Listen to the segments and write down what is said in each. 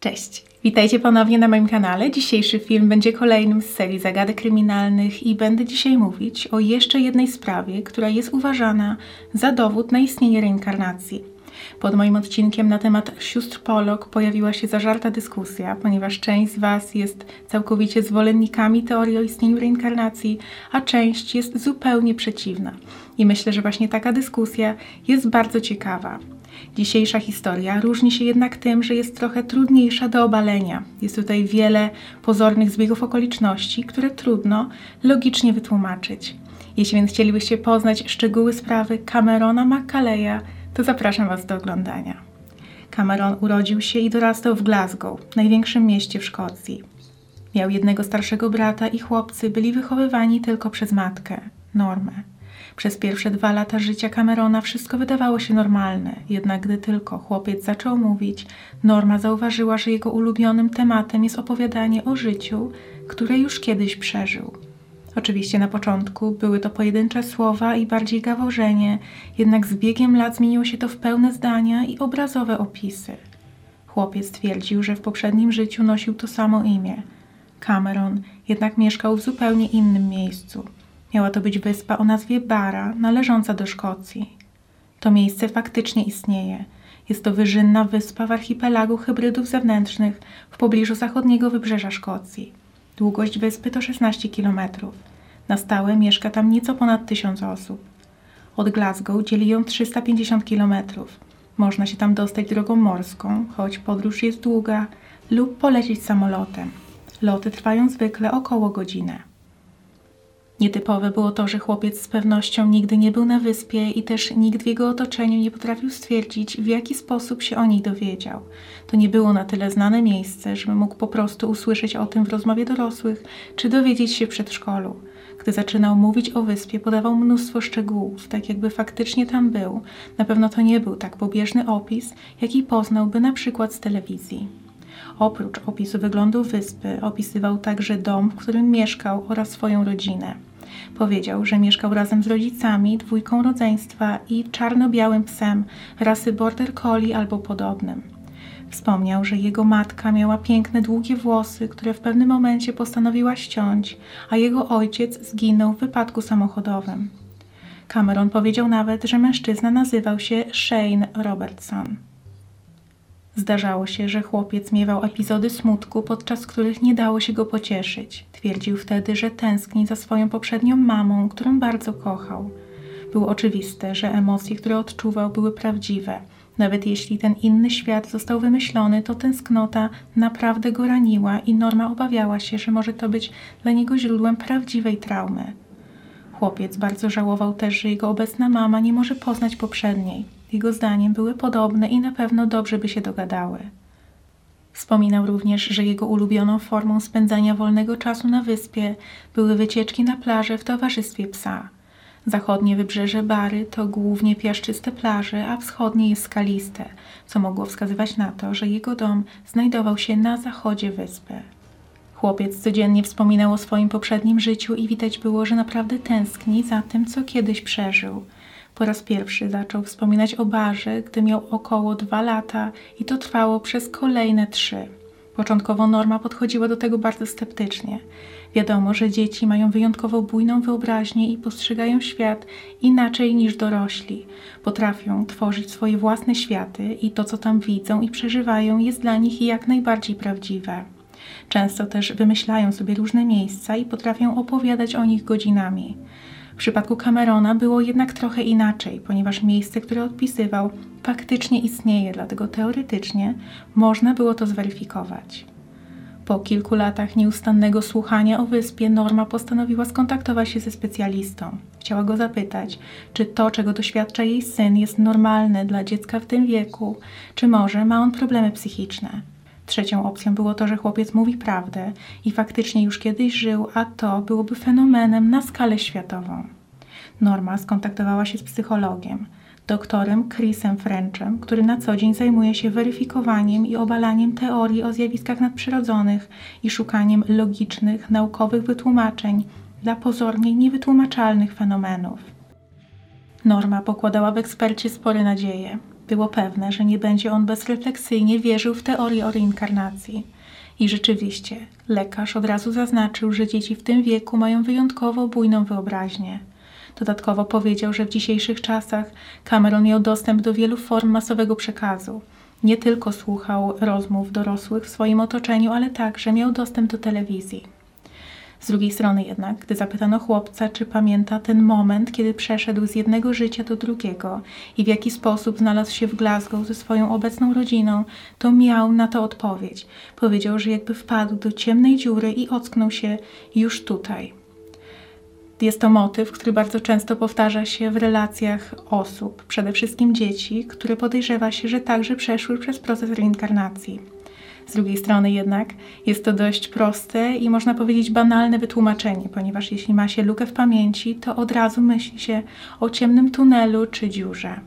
Cześć, witajcie ponownie na moim kanale. Dzisiejszy film będzie kolejnym z serii zagadek kryminalnych i będę dzisiaj mówić o jeszcze jednej sprawie, która jest uważana za dowód na istnienie reinkarnacji. Pod moim odcinkiem na temat sióstr Polok pojawiła się zażarta dyskusja, ponieważ część z Was jest całkowicie zwolennikami teorii o istnieniu reinkarnacji, a część jest zupełnie przeciwna. I myślę, że właśnie taka dyskusja jest bardzo ciekawa. Dzisiejsza historia różni się jednak tym, że jest trochę trudniejsza do obalenia. Jest tutaj wiele pozornych zbiegów okoliczności, które trudno logicznie wytłumaczyć. Jeśli więc chcielibyście poznać szczegóły sprawy Camerona McCalleya, to zapraszam Was do oglądania. Cameron urodził się i dorastał w Glasgow, największym mieście w Szkocji. Miał jednego starszego brata i chłopcy byli wychowywani tylko przez matkę, Normę. Przez pierwsze dwa lata życia Camerona wszystko wydawało się normalne, jednak gdy tylko chłopiec zaczął mówić, Norma zauważyła, że jego ulubionym tematem jest opowiadanie o życiu, które już kiedyś przeżył. Oczywiście na początku były to pojedyncze słowa i bardziej gaworzenie, jednak z biegiem lat zmieniło się to w pełne zdania i obrazowe opisy. Chłopiec twierdził, że w poprzednim życiu nosił to samo imię. Cameron jednak mieszkał w zupełnie innym miejscu. Miała to być wyspa o nazwie Bara, należąca do Szkocji. To miejsce faktycznie istnieje. Jest to wyżynna wyspa w archipelagu hybrydów zewnętrznych w pobliżu zachodniego wybrzeża Szkocji. Długość wyspy to 16 km. Na stałe mieszka tam nieco ponad 1000 osób. Od Glasgow dzieli ją 350 km. Można się tam dostać drogą morską, choć podróż jest długa, lub polecieć samolotem. Loty trwają zwykle około godzinę. Nietypowe było to, że chłopiec z pewnością nigdy nie był na wyspie i też nikt w jego otoczeniu nie potrafił stwierdzić, w jaki sposób się o niej dowiedział. To nie było na tyle znane miejsce, żeby mógł po prostu usłyszeć o tym w rozmowie dorosłych czy dowiedzieć się w przedszkolu. Gdy zaczynał mówić o wyspie, podawał mnóstwo szczegółów, tak jakby faktycznie tam był. Na pewno to nie był tak pobieżny opis, jaki poznałby na przykład z telewizji. Oprócz opisu wyglądu wyspy, opisywał także dom, w którym mieszkał oraz swoją rodzinę. Powiedział, że mieszkał razem z rodzicami, dwójką rodzeństwa i czarno-białym psem rasy border collie albo podobnym. Wspomniał, że jego matka miała piękne, długie włosy, które w pewnym momencie postanowiła ściąć, a jego ojciec zginął w wypadku samochodowym. Cameron powiedział nawet, że mężczyzna nazywał się Shane Robertson. Zdarzało się, że chłopiec miewał epizody smutku, podczas których nie dało się go pocieszyć. Twierdził wtedy, że tęskni za swoją poprzednią mamą, którą bardzo kochał. Było oczywiste, że emocje, które odczuwał, były prawdziwe. Nawet jeśli ten inny świat został wymyślony, to tęsknota naprawdę go raniła i Norma obawiała się, że może to być dla niego źródłem prawdziwej traumy. Chłopiec bardzo żałował też, że jego obecna mama nie może poznać poprzedniej. Jego zdaniem były podobne i na pewno dobrze by się dogadały. Wspominał również, że jego ulubioną formą spędzania wolnego czasu na wyspie były wycieczki na plażę w towarzystwie psa. Zachodnie wybrzeże Bary to głównie piaszczyste plaże, a wschodnie jest skaliste, co mogło wskazywać na to, że jego dom znajdował się na zachodzie wyspy. Chłopiec codziennie wspominał o swoim poprzednim życiu i widać było, że naprawdę tęskni za tym, co kiedyś przeżył – po raz pierwszy zaczął wspominać o barze, gdy miał około dwa lata i to trwało przez kolejne trzy. Początkowo Norma podchodziła do tego bardzo sceptycznie. Wiadomo, że dzieci mają wyjątkowo bujną wyobraźnię i postrzegają świat inaczej niż dorośli. Potrafią tworzyć swoje własne światy i to, co tam widzą i przeżywają, jest dla nich jak najbardziej prawdziwe. Często też wymyślają sobie różne miejsca i potrafią opowiadać o nich godzinami. Przypadku Camerona było jednak trochę inaczej, ponieważ miejsce, które odpisywał, faktycznie istnieje, dlatego teoretycznie można było to zweryfikować. Po kilku latach nieustannego słuchania o wyspie, Norma postanowiła skontaktować się ze specjalistą. Chciała go zapytać, czy to, czego doświadcza jej syn, jest normalne dla dziecka w tym wieku, czy może ma on problemy psychiczne. Trzecią opcją było to, że chłopiec mówi prawdę i faktycznie już kiedyś żył, a to byłoby fenomenem na skalę światową. Norma skontaktowała się z psychologiem, doktorem Chrisem Frenchem, który na co dzień zajmuje się weryfikowaniem i obalaniem teorii o zjawiskach nadprzyrodzonych i szukaniem logicznych, naukowych wytłumaczeń dla pozornie niewytłumaczalnych fenomenów. Norma pokładała w ekspercie spore nadzieje. Było pewne, że nie będzie on bezrefleksyjnie wierzył w teorię o reinkarnacji. I rzeczywiście, lekarz od razu zaznaczył, że dzieci w tym wieku mają wyjątkowo bujną wyobraźnię. Dodatkowo powiedział, że w dzisiejszych czasach Cameron miał dostęp do wielu form masowego przekazu. Nie tylko słuchał rozmów dorosłych w swoim otoczeniu, ale także miał dostęp do telewizji. Z drugiej strony jednak, gdy zapytano chłopca, czy pamięta ten moment, kiedy przeszedł z jednego życia do drugiego i w jaki sposób znalazł się w Glasgow ze swoją obecną rodziną, to miał na to odpowiedź. Powiedział, że jakby wpadł do ciemnej dziury i ocknął się już tutaj. Jest to motyw, który bardzo często powtarza się w relacjach osób, przede wszystkim dzieci, które podejrzewa się, że także przeszły przez proces reinkarnacji. Z drugiej strony jednak jest to dość proste i można powiedzieć banalne wytłumaczenie, ponieważ jeśli ma się lukę w pamięci, to od razu myśli się o ciemnym tunelu czy dziurze.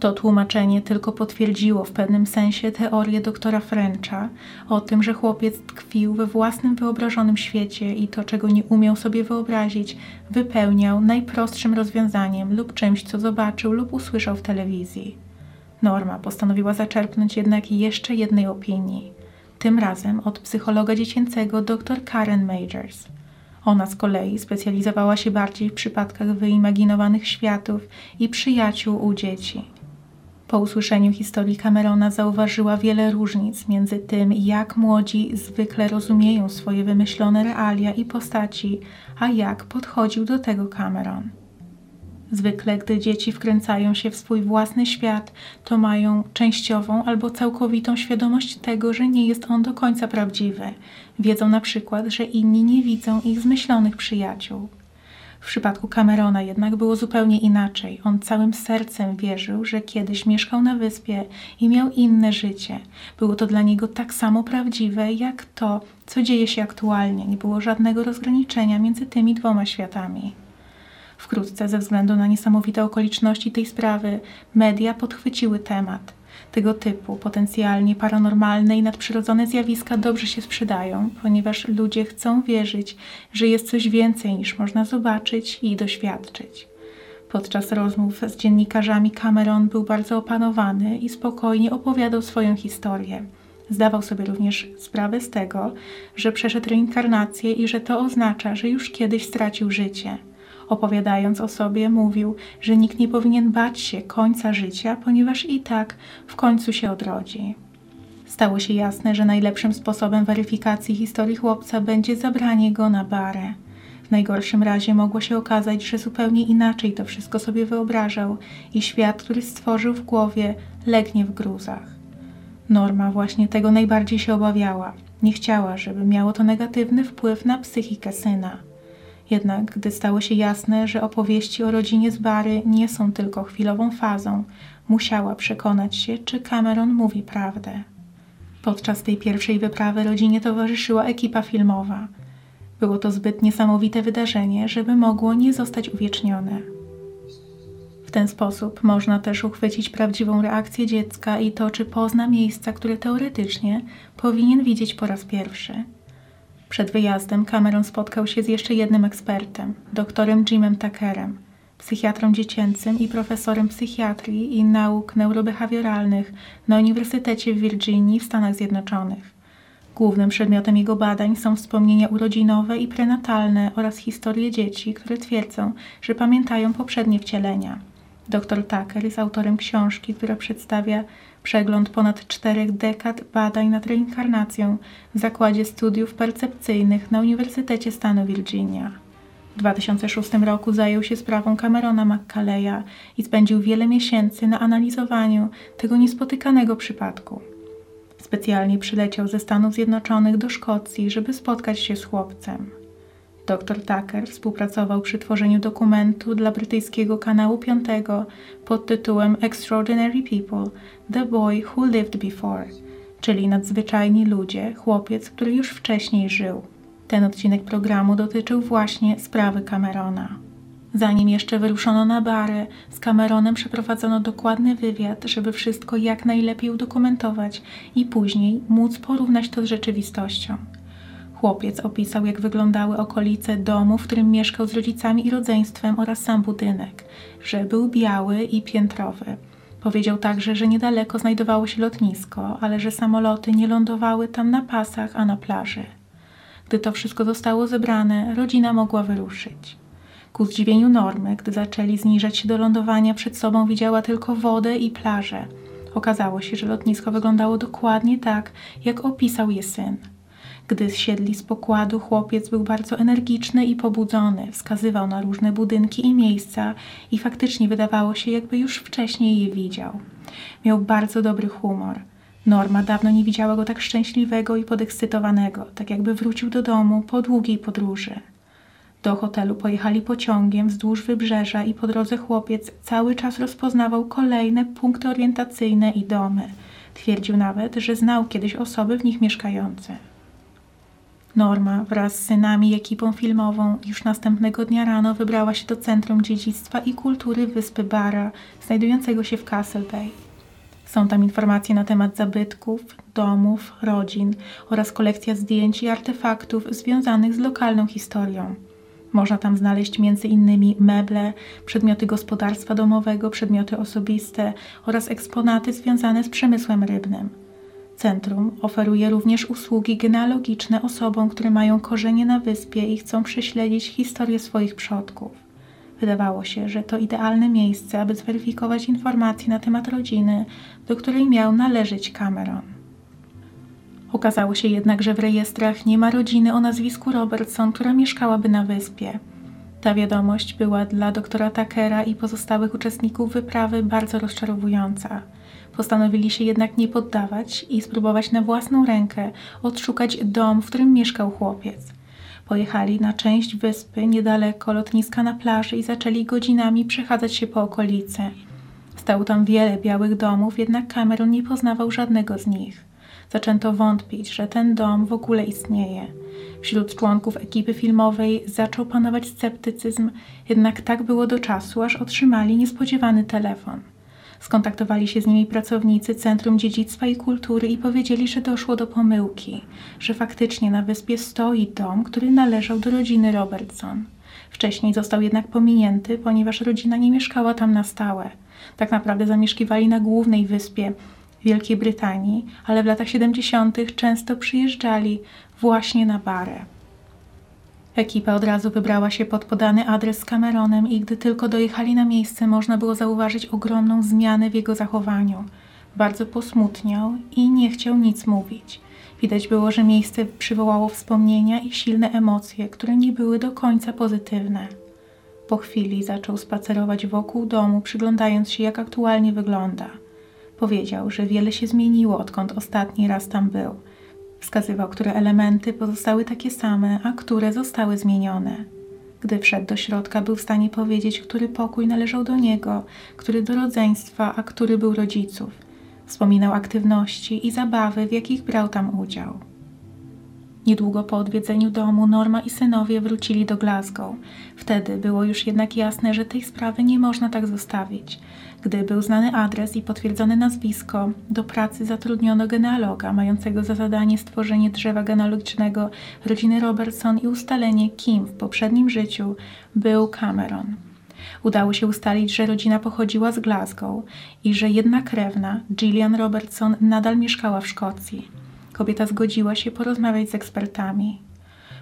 To tłumaczenie tylko potwierdziło w pewnym sensie teorię doktora Frencha o tym, że chłopiec tkwił we własnym wyobrażonym świecie i to, czego nie umiał sobie wyobrazić, wypełniał najprostszym rozwiązaniem lub czymś, co zobaczył lub usłyszał w telewizji. Norma postanowiła zaczerpnąć jednak jeszcze jednej opinii, tym razem od psychologa dziecięcego dr Karen Majors. Ona z kolei specjalizowała się bardziej w przypadkach wyimaginowanych światów i przyjaciół u dzieci. Po usłyszeniu historii Camerona zauważyła wiele różnic między tym, jak młodzi zwykle rozumieją swoje wymyślone realia i postaci, a jak podchodził do tego Cameron. Zwykle, gdy dzieci wkręcają się w swój własny świat, to mają częściową albo całkowitą świadomość tego, że nie jest on do końca prawdziwy. Wiedzą na przykład, że inni nie widzą ich zmyślonych przyjaciół. W przypadku Camerona jednak było zupełnie inaczej. On całym sercem wierzył, że kiedyś mieszkał na wyspie i miał inne życie. Było to dla niego tak samo prawdziwe, jak to, co dzieje się aktualnie. Nie było żadnego rozgraniczenia między tymi dwoma światami. Wkrótce, ze względu na niesamowite okoliczności tej sprawy, media podchwyciły temat. Tego typu potencjalnie paranormalne i nadprzyrodzone zjawiska dobrze się sprzedają, ponieważ ludzie chcą wierzyć, że jest coś więcej niż można zobaczyć i doświadczyć. Podczas rozmów z dziennikarzami Cameron był bardzo opanowany i spokojnie opowiadał swoją historię. Zdawał sobie również sprawę z tego, że przeszedł reinkarnację i że to oznacza, że już kiedyś stracił życie. Opowiadając o sobie, mówił, że nikt nie powinien bać się końca życia, ponieważ i tak w końcu się odrodzi. Stało się jasne, że najlepszym sposobem weryfikacji historii chłopca będzie zabranie go na barę. W najgorszym razie mogło się okazać, że zupełnie inaczej to wszystko sobie wyobrażał i świat, który stworzył w głowie, legnie w gruzach. Norma właśnie tego najbardziej się obawiała. Nie chciała, żeby miało to negatywny wpływ na psychikę syna. Jednak gdy stało się jasne, że opowieści o rodzinie z Bary nie są tylko chwilową fazą, musiała przekonać się, czy Cameron mówi prawdę. Podczas tej pierwszej wyprawy rodzinie towarzyszyła ekipa filmowa. Było to zbyt niesamowite wydarzenie, żeby mogło nie zostać uwiecznione. W ten sposób można też uchwycić prawdziwą reakcję dziecka i to, czy pozna miejsca, które teoretycznie powinien widzieć po raz pierwszy. Przed wyjazdem Cameron spotkał się z jeszcze jednym ekspertem, doktorem Jimem Tuckerem, psychiatrą dziecięcym i profesorem psychiatrii i nauk neurobehawioralnych na Uniwersytecie w Virginii w Stanach Zjednoczonych. Głównym przedmiotem jego badań są wspomnienia urodzinowe i prenatalne oraz historie dzieci, które twierdzą, że pamiętają poprzednie wcielenia. Dr Tucker jest autorem książki, która przedstawia przegląd ponad czterech dekad badań nad reinkarnacją w Zakładzie Studiów Percepcyjnych na Uniwersytecie stanu Virginia. W 2006 roku zajął się sprawą Camerona McCalleya i spędził wiele miesięcy na analizowaniu tego niespotykanego przypadku. Specjalnie przyleciał ze Stanów Zjednoczonych do Szkocji, żeby spotkać się z chłopcem. Dr Tucker współpracował przy tworzeniu dokumentu dla brytyjskiego kanału 5 pod tytułem Extraordinary People – The Boy Who Lived Before, czyli Nadzwyczajni Ludzie, chłopiec, który już wcześniej żył. Ten odcinek programu dotyczył właśnie sprawy Camerona. Zanim jeszcze wyruszono na bary, z Cameronem przeprowadzono dokładny wywiad, żeby wszystko jak najlepiej udokumentować i później móc porównać to z rzeczywistością. Chłopiec opisał, jak wyglądały okolice domu, w którym mieszkał z rodzicami i rodzeństwem oraz sam budynek, że był biały i piętrowy. Powiedział także, że niedaleko znajdowało się lotnisko, ale że samoloty nie lądowały tam na pasach, a na plaży. Gdy to wszystko zostało zebrane, rodzina mogła wyruszyć. Ku zdziwieniu Normy, gdy zaczęli zniżać się do lądowania, przed sobą widziała tylko wodę i plażę. Okazało się, że lotnisko wyglądało dokładnie tak, jak opisał je syn. Gdy zsiedli z pokładu, chłopiec był bardzo energiczny i pobudzony, wskazywał na różne budynki i miejsca i faktycznie wydawało się, jakby już wcześniej je widział. Miał bardzo dobry humor. Norma dawno nie widziała go tak szczęśliwego i podekscytowanego, tak jakby wrócił do domu po długiej podróży. Do hotelu pojechali pociągiem wzdłuż wybrzeża i po drodze chłopiec cały czas rozpoznawał kolejne punkty orientacyjne i domy. Twierdził nawet, że znał kiedyś osoby w nich mieszkające. Norma wraz z synami i ekipą filmową już następnego dnia rano wybrała się do Centrum Dziedzictwa i Kultury Wyspy Bara, znajdującego się w Castle Bay. Są tam informacje na temat zabytków, domów, rodzin oraz kolekcja zdjęć i artefaktów związanych z lokalną historią. Można tam znaleźć m.in. meble, przedmioty gospodarstwa domowego, przedmioty osobiste oraz eksponaty związane z przemysłem rybnym. Centrum oferuje również usługi genealogiczne osobom, które mają korzenie na wyspie i chcą prześledzić historię swoich przodków. Wydawało się, że to idealne miejsce, aby zweryfikować informacje na temat rodziny, do której miał należeć Cameron. Okazało się jednak, że w rejestrach nie ma rodziny o nazwisku Robertson, która mieszkałaby na wyspie. Ta wiadomość była dla doktora Takera i pozostałych uczestników wyprawy bardzo rozczarowująca. Postanowili się jednak nie poddawać i spróbować na własną rękę odszukać dom, w którym mieszkał chłopiec. Pojechali na część wyspy niedaleko lotniska na plaży i zaczęli godzinami przechadzać się po okolicy. Stało tam wiele białych domów, jednak Cameron nie poznawał żadnego z nich. Zaczęto wątpić, że ten dom w ogóle istnieje. Wśród członków ekipy filmowej zaczął panować sceptycyzm, jednak tak było do czasu, aż otrzymali niespodziewany telefon. Skontaktowali się z nimi pracownicy Centrum Dziedzictwa i Kultury i powiedzieli, że doszło do pomyłki, że faktycznie na wyspie stoi dom, który należał do rodziny Robertson. Wcześniej został jednak pominięty, ponieważ rodzina nie mieszkała tam na stałe. Tak naprawdę zamieszkiwali na głównej wyspie Wielkiej Brytanii, ale w latach 70. często przyjeżdżali właśnie na Barę. Ekipa od razu wybrała się pod podany adres z Cameronem i gdy tylko dojechali na miejsce, można było zauważyć ogromną zmianę w jego zachowaniu. Bardzo posmutniał i nie chciał nic mówić. Widać było, że miejsce przywołało wspomnienia i silne emocje, które nie były do końca pozytywne. Po chwili zaczął spacerować wokół domu, przyglądając się, jak aktualnie wygląda. Powiedział, że wiele się zmieniło, odkąd ostatni raz tam był – Wskazywał, które elementy pozostały takie same, a które zostały zmienione. Gdy wszedł do środka, był w stanie powiedzieć, który pokój należał do niego, który do rodzeństwa, a który był rodziców. Wspominał aktywności i zabawy, w jakich brał tam udział. Niedługo po odwiedzeniu domu Norma i synowie wrócili do Glasgow. Wtedy było już jednak jasne, że tej sprawy nie można tak zostawić. Gdy był znany adres i potwierdzone nazwisko, do pracy zatrudniono genealoga mającego za zadanie stworzenie drzewa genealogicznego rodziny Robertson i ustalenie, kim w poprzednim życiu był Cameron. Udało się ustalić, że rodzina pochodziła z Glasgow i że jedna krewna, Gillian Robertson, nadal mieszkała w Szkocji. Kobieta zgodziła się porozmawiać z ekspertami.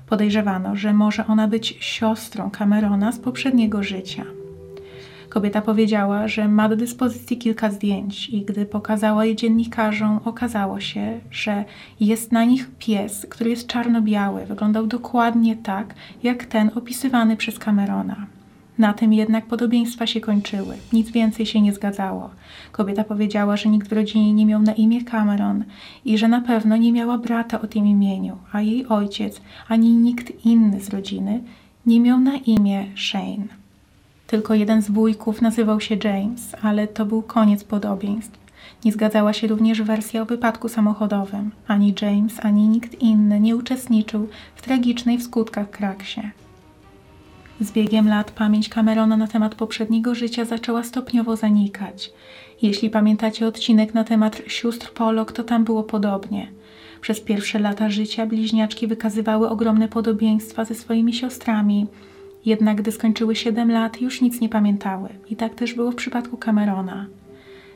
Podejrzewano, że może ona być siostrą Camerona z poprzedniego życia. Kobieta powiedziała, że ma do dyspozycji kilka zdjęć i gdy pokazała je dziennikarzom, okazało się, że jest na nich pies, który jest czarno-biały. Wyglądał dokładnie tak, jak ten opisywany przez Camerona. Na tym jednak podobieństwa się kończyły. Nic więcej się nie zgadzało. Kobieta powiedziała, że nikt w rodzinie nie miał na imię Cameron i że na pewno nie miała brata o tym imieniu, a jej ojciec ani nikt inny z rodziny nie miał na imię Shane. Tylko jeden z wujków nazywał się James, ale to był koniec podobieństw. Nie zgadzała się również wersja o wypadku samochodowym. Ani James, ani nikt inny nie uczestniczył w tragicznej w skutkach kraksie. Z biegiem lat pamięć Camerona na temat poprzedniego życia zaczęła stopniowo zanikać. Jeśli pamiętacie odcinek na temat sióstr Polok, to tam było podobnie. Przez pierwsze lata życia bliźniaczki wykazywały ogromne podobieństwa ze swoimi siostrami, jednak gdy skończyły 7 lat, już nic nie pamiętały. I tak też było w przypadku Camerona.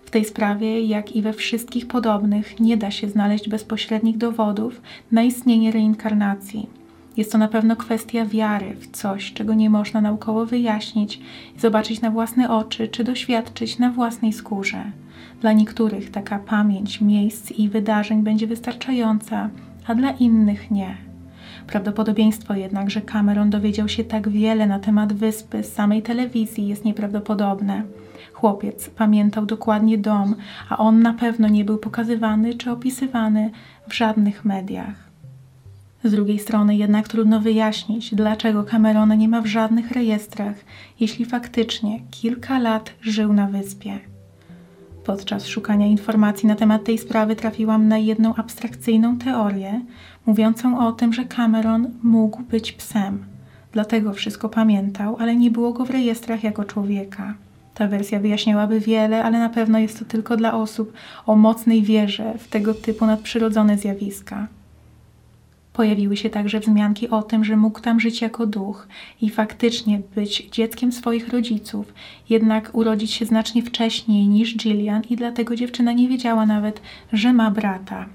W tej sprawie, jak i we wszystkich podobnych, nie da się znaleźć bezpośrednich dowodów na istnienie reinkarnacji. Jest to na pewno kwestia wiary w coś, czego nie można naukowo wyjaśnić zobaczyć na własne oczy, czy doświadczyć na własnej skórze. Dla niektórych taka pamięć miejsc i wydarzeń będzie wystarczająca, a dla innych nie. Prawdopodobieństwo jednak, że Cameron dowiedział się tak wiele na temat wyspy z samej telewizji jest nieprawdopodobne. Chłopiec pamiętał dokładnie dom, a on na pewno nie był pokazywany czy opisywany w żadnych mediach. Z drugiej strony jednak trudno wyjaśnić, dlaczego Camerona nie ma w żadnych rejestrach, jeśli faktycznie kilka lat żył na wyspie. Podczas szukania informacji na temat tej sprawy trafiłam na jedną abstrakcyjną teorię, mówiącą o tym, że Cameron mógł być psem. Dlatego wszystko pamiętał, ale nie było go w rejestrach jako człowieka. Ta wersja wyjaśniałaby wiele, ale na pewno jest to tylko dla osób o mocnej wierze w tego typu nadprzyrodzone zjawiska. Pojawiły się także wzmianki o tym, że mógł tam żyć jako duch i faktycznie być dzieckiem swoich rodziców, jednak urodzić się znacznie wcześniej niż Gillian i dlatego dziewczyna nie wiedziała nawet, że ma brata.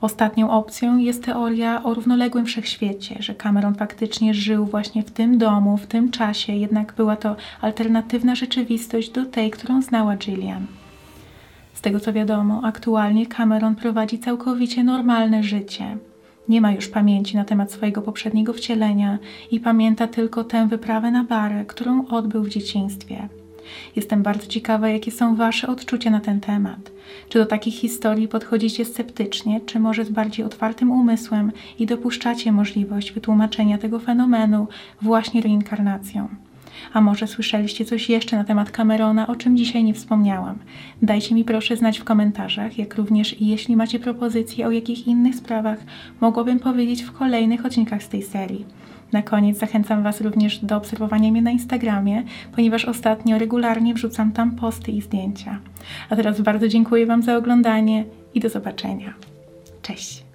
Ostatnią opcją jest teoria o równoległym wszechświecie, że Cameron faktycznie żył właśnie w tym domu, w tym czasie, jednak była to alternatywna rzeczywistość do tej, którą znała Gillian. Z tego co wiadomo, aktualnie Cameron prowadzi całkowicie normalne życie. Nie ma już pamięci na temat swojego poprzedniego wcielenia i pamięta tylko tę wyprawę na barę, którą odbył w dzieciństwie. Jestem bardzo ciekawa, jakie są Wasze odczucia na ten temat. Czy do takich historii podchodzicie sceptycznie, czy może z bardziej otwartym umysłem i dopuszczacie możliwość wytłumaczenia tego fenomenu właśnie reinkarnacją? A może słyszeliście coś jeszcze na temat Camerona, o czym dzisiaj nie wspomniałam? Dajcie mi proszę znać w komentarzach, jak również jeśli macie propozycje, o jakich innych sprawach mogłabym powiedzieć w kolejnych odcinkach z tej serii. Na koniec zachęcam Was również do obserwowania mnie na Instagramie, ponieważ ostatnio regularnie wrzucam tam posty i zdjęcia. A teraz bardzo dziękuję Wam za oglądanie i do zobaczenia. Cześć!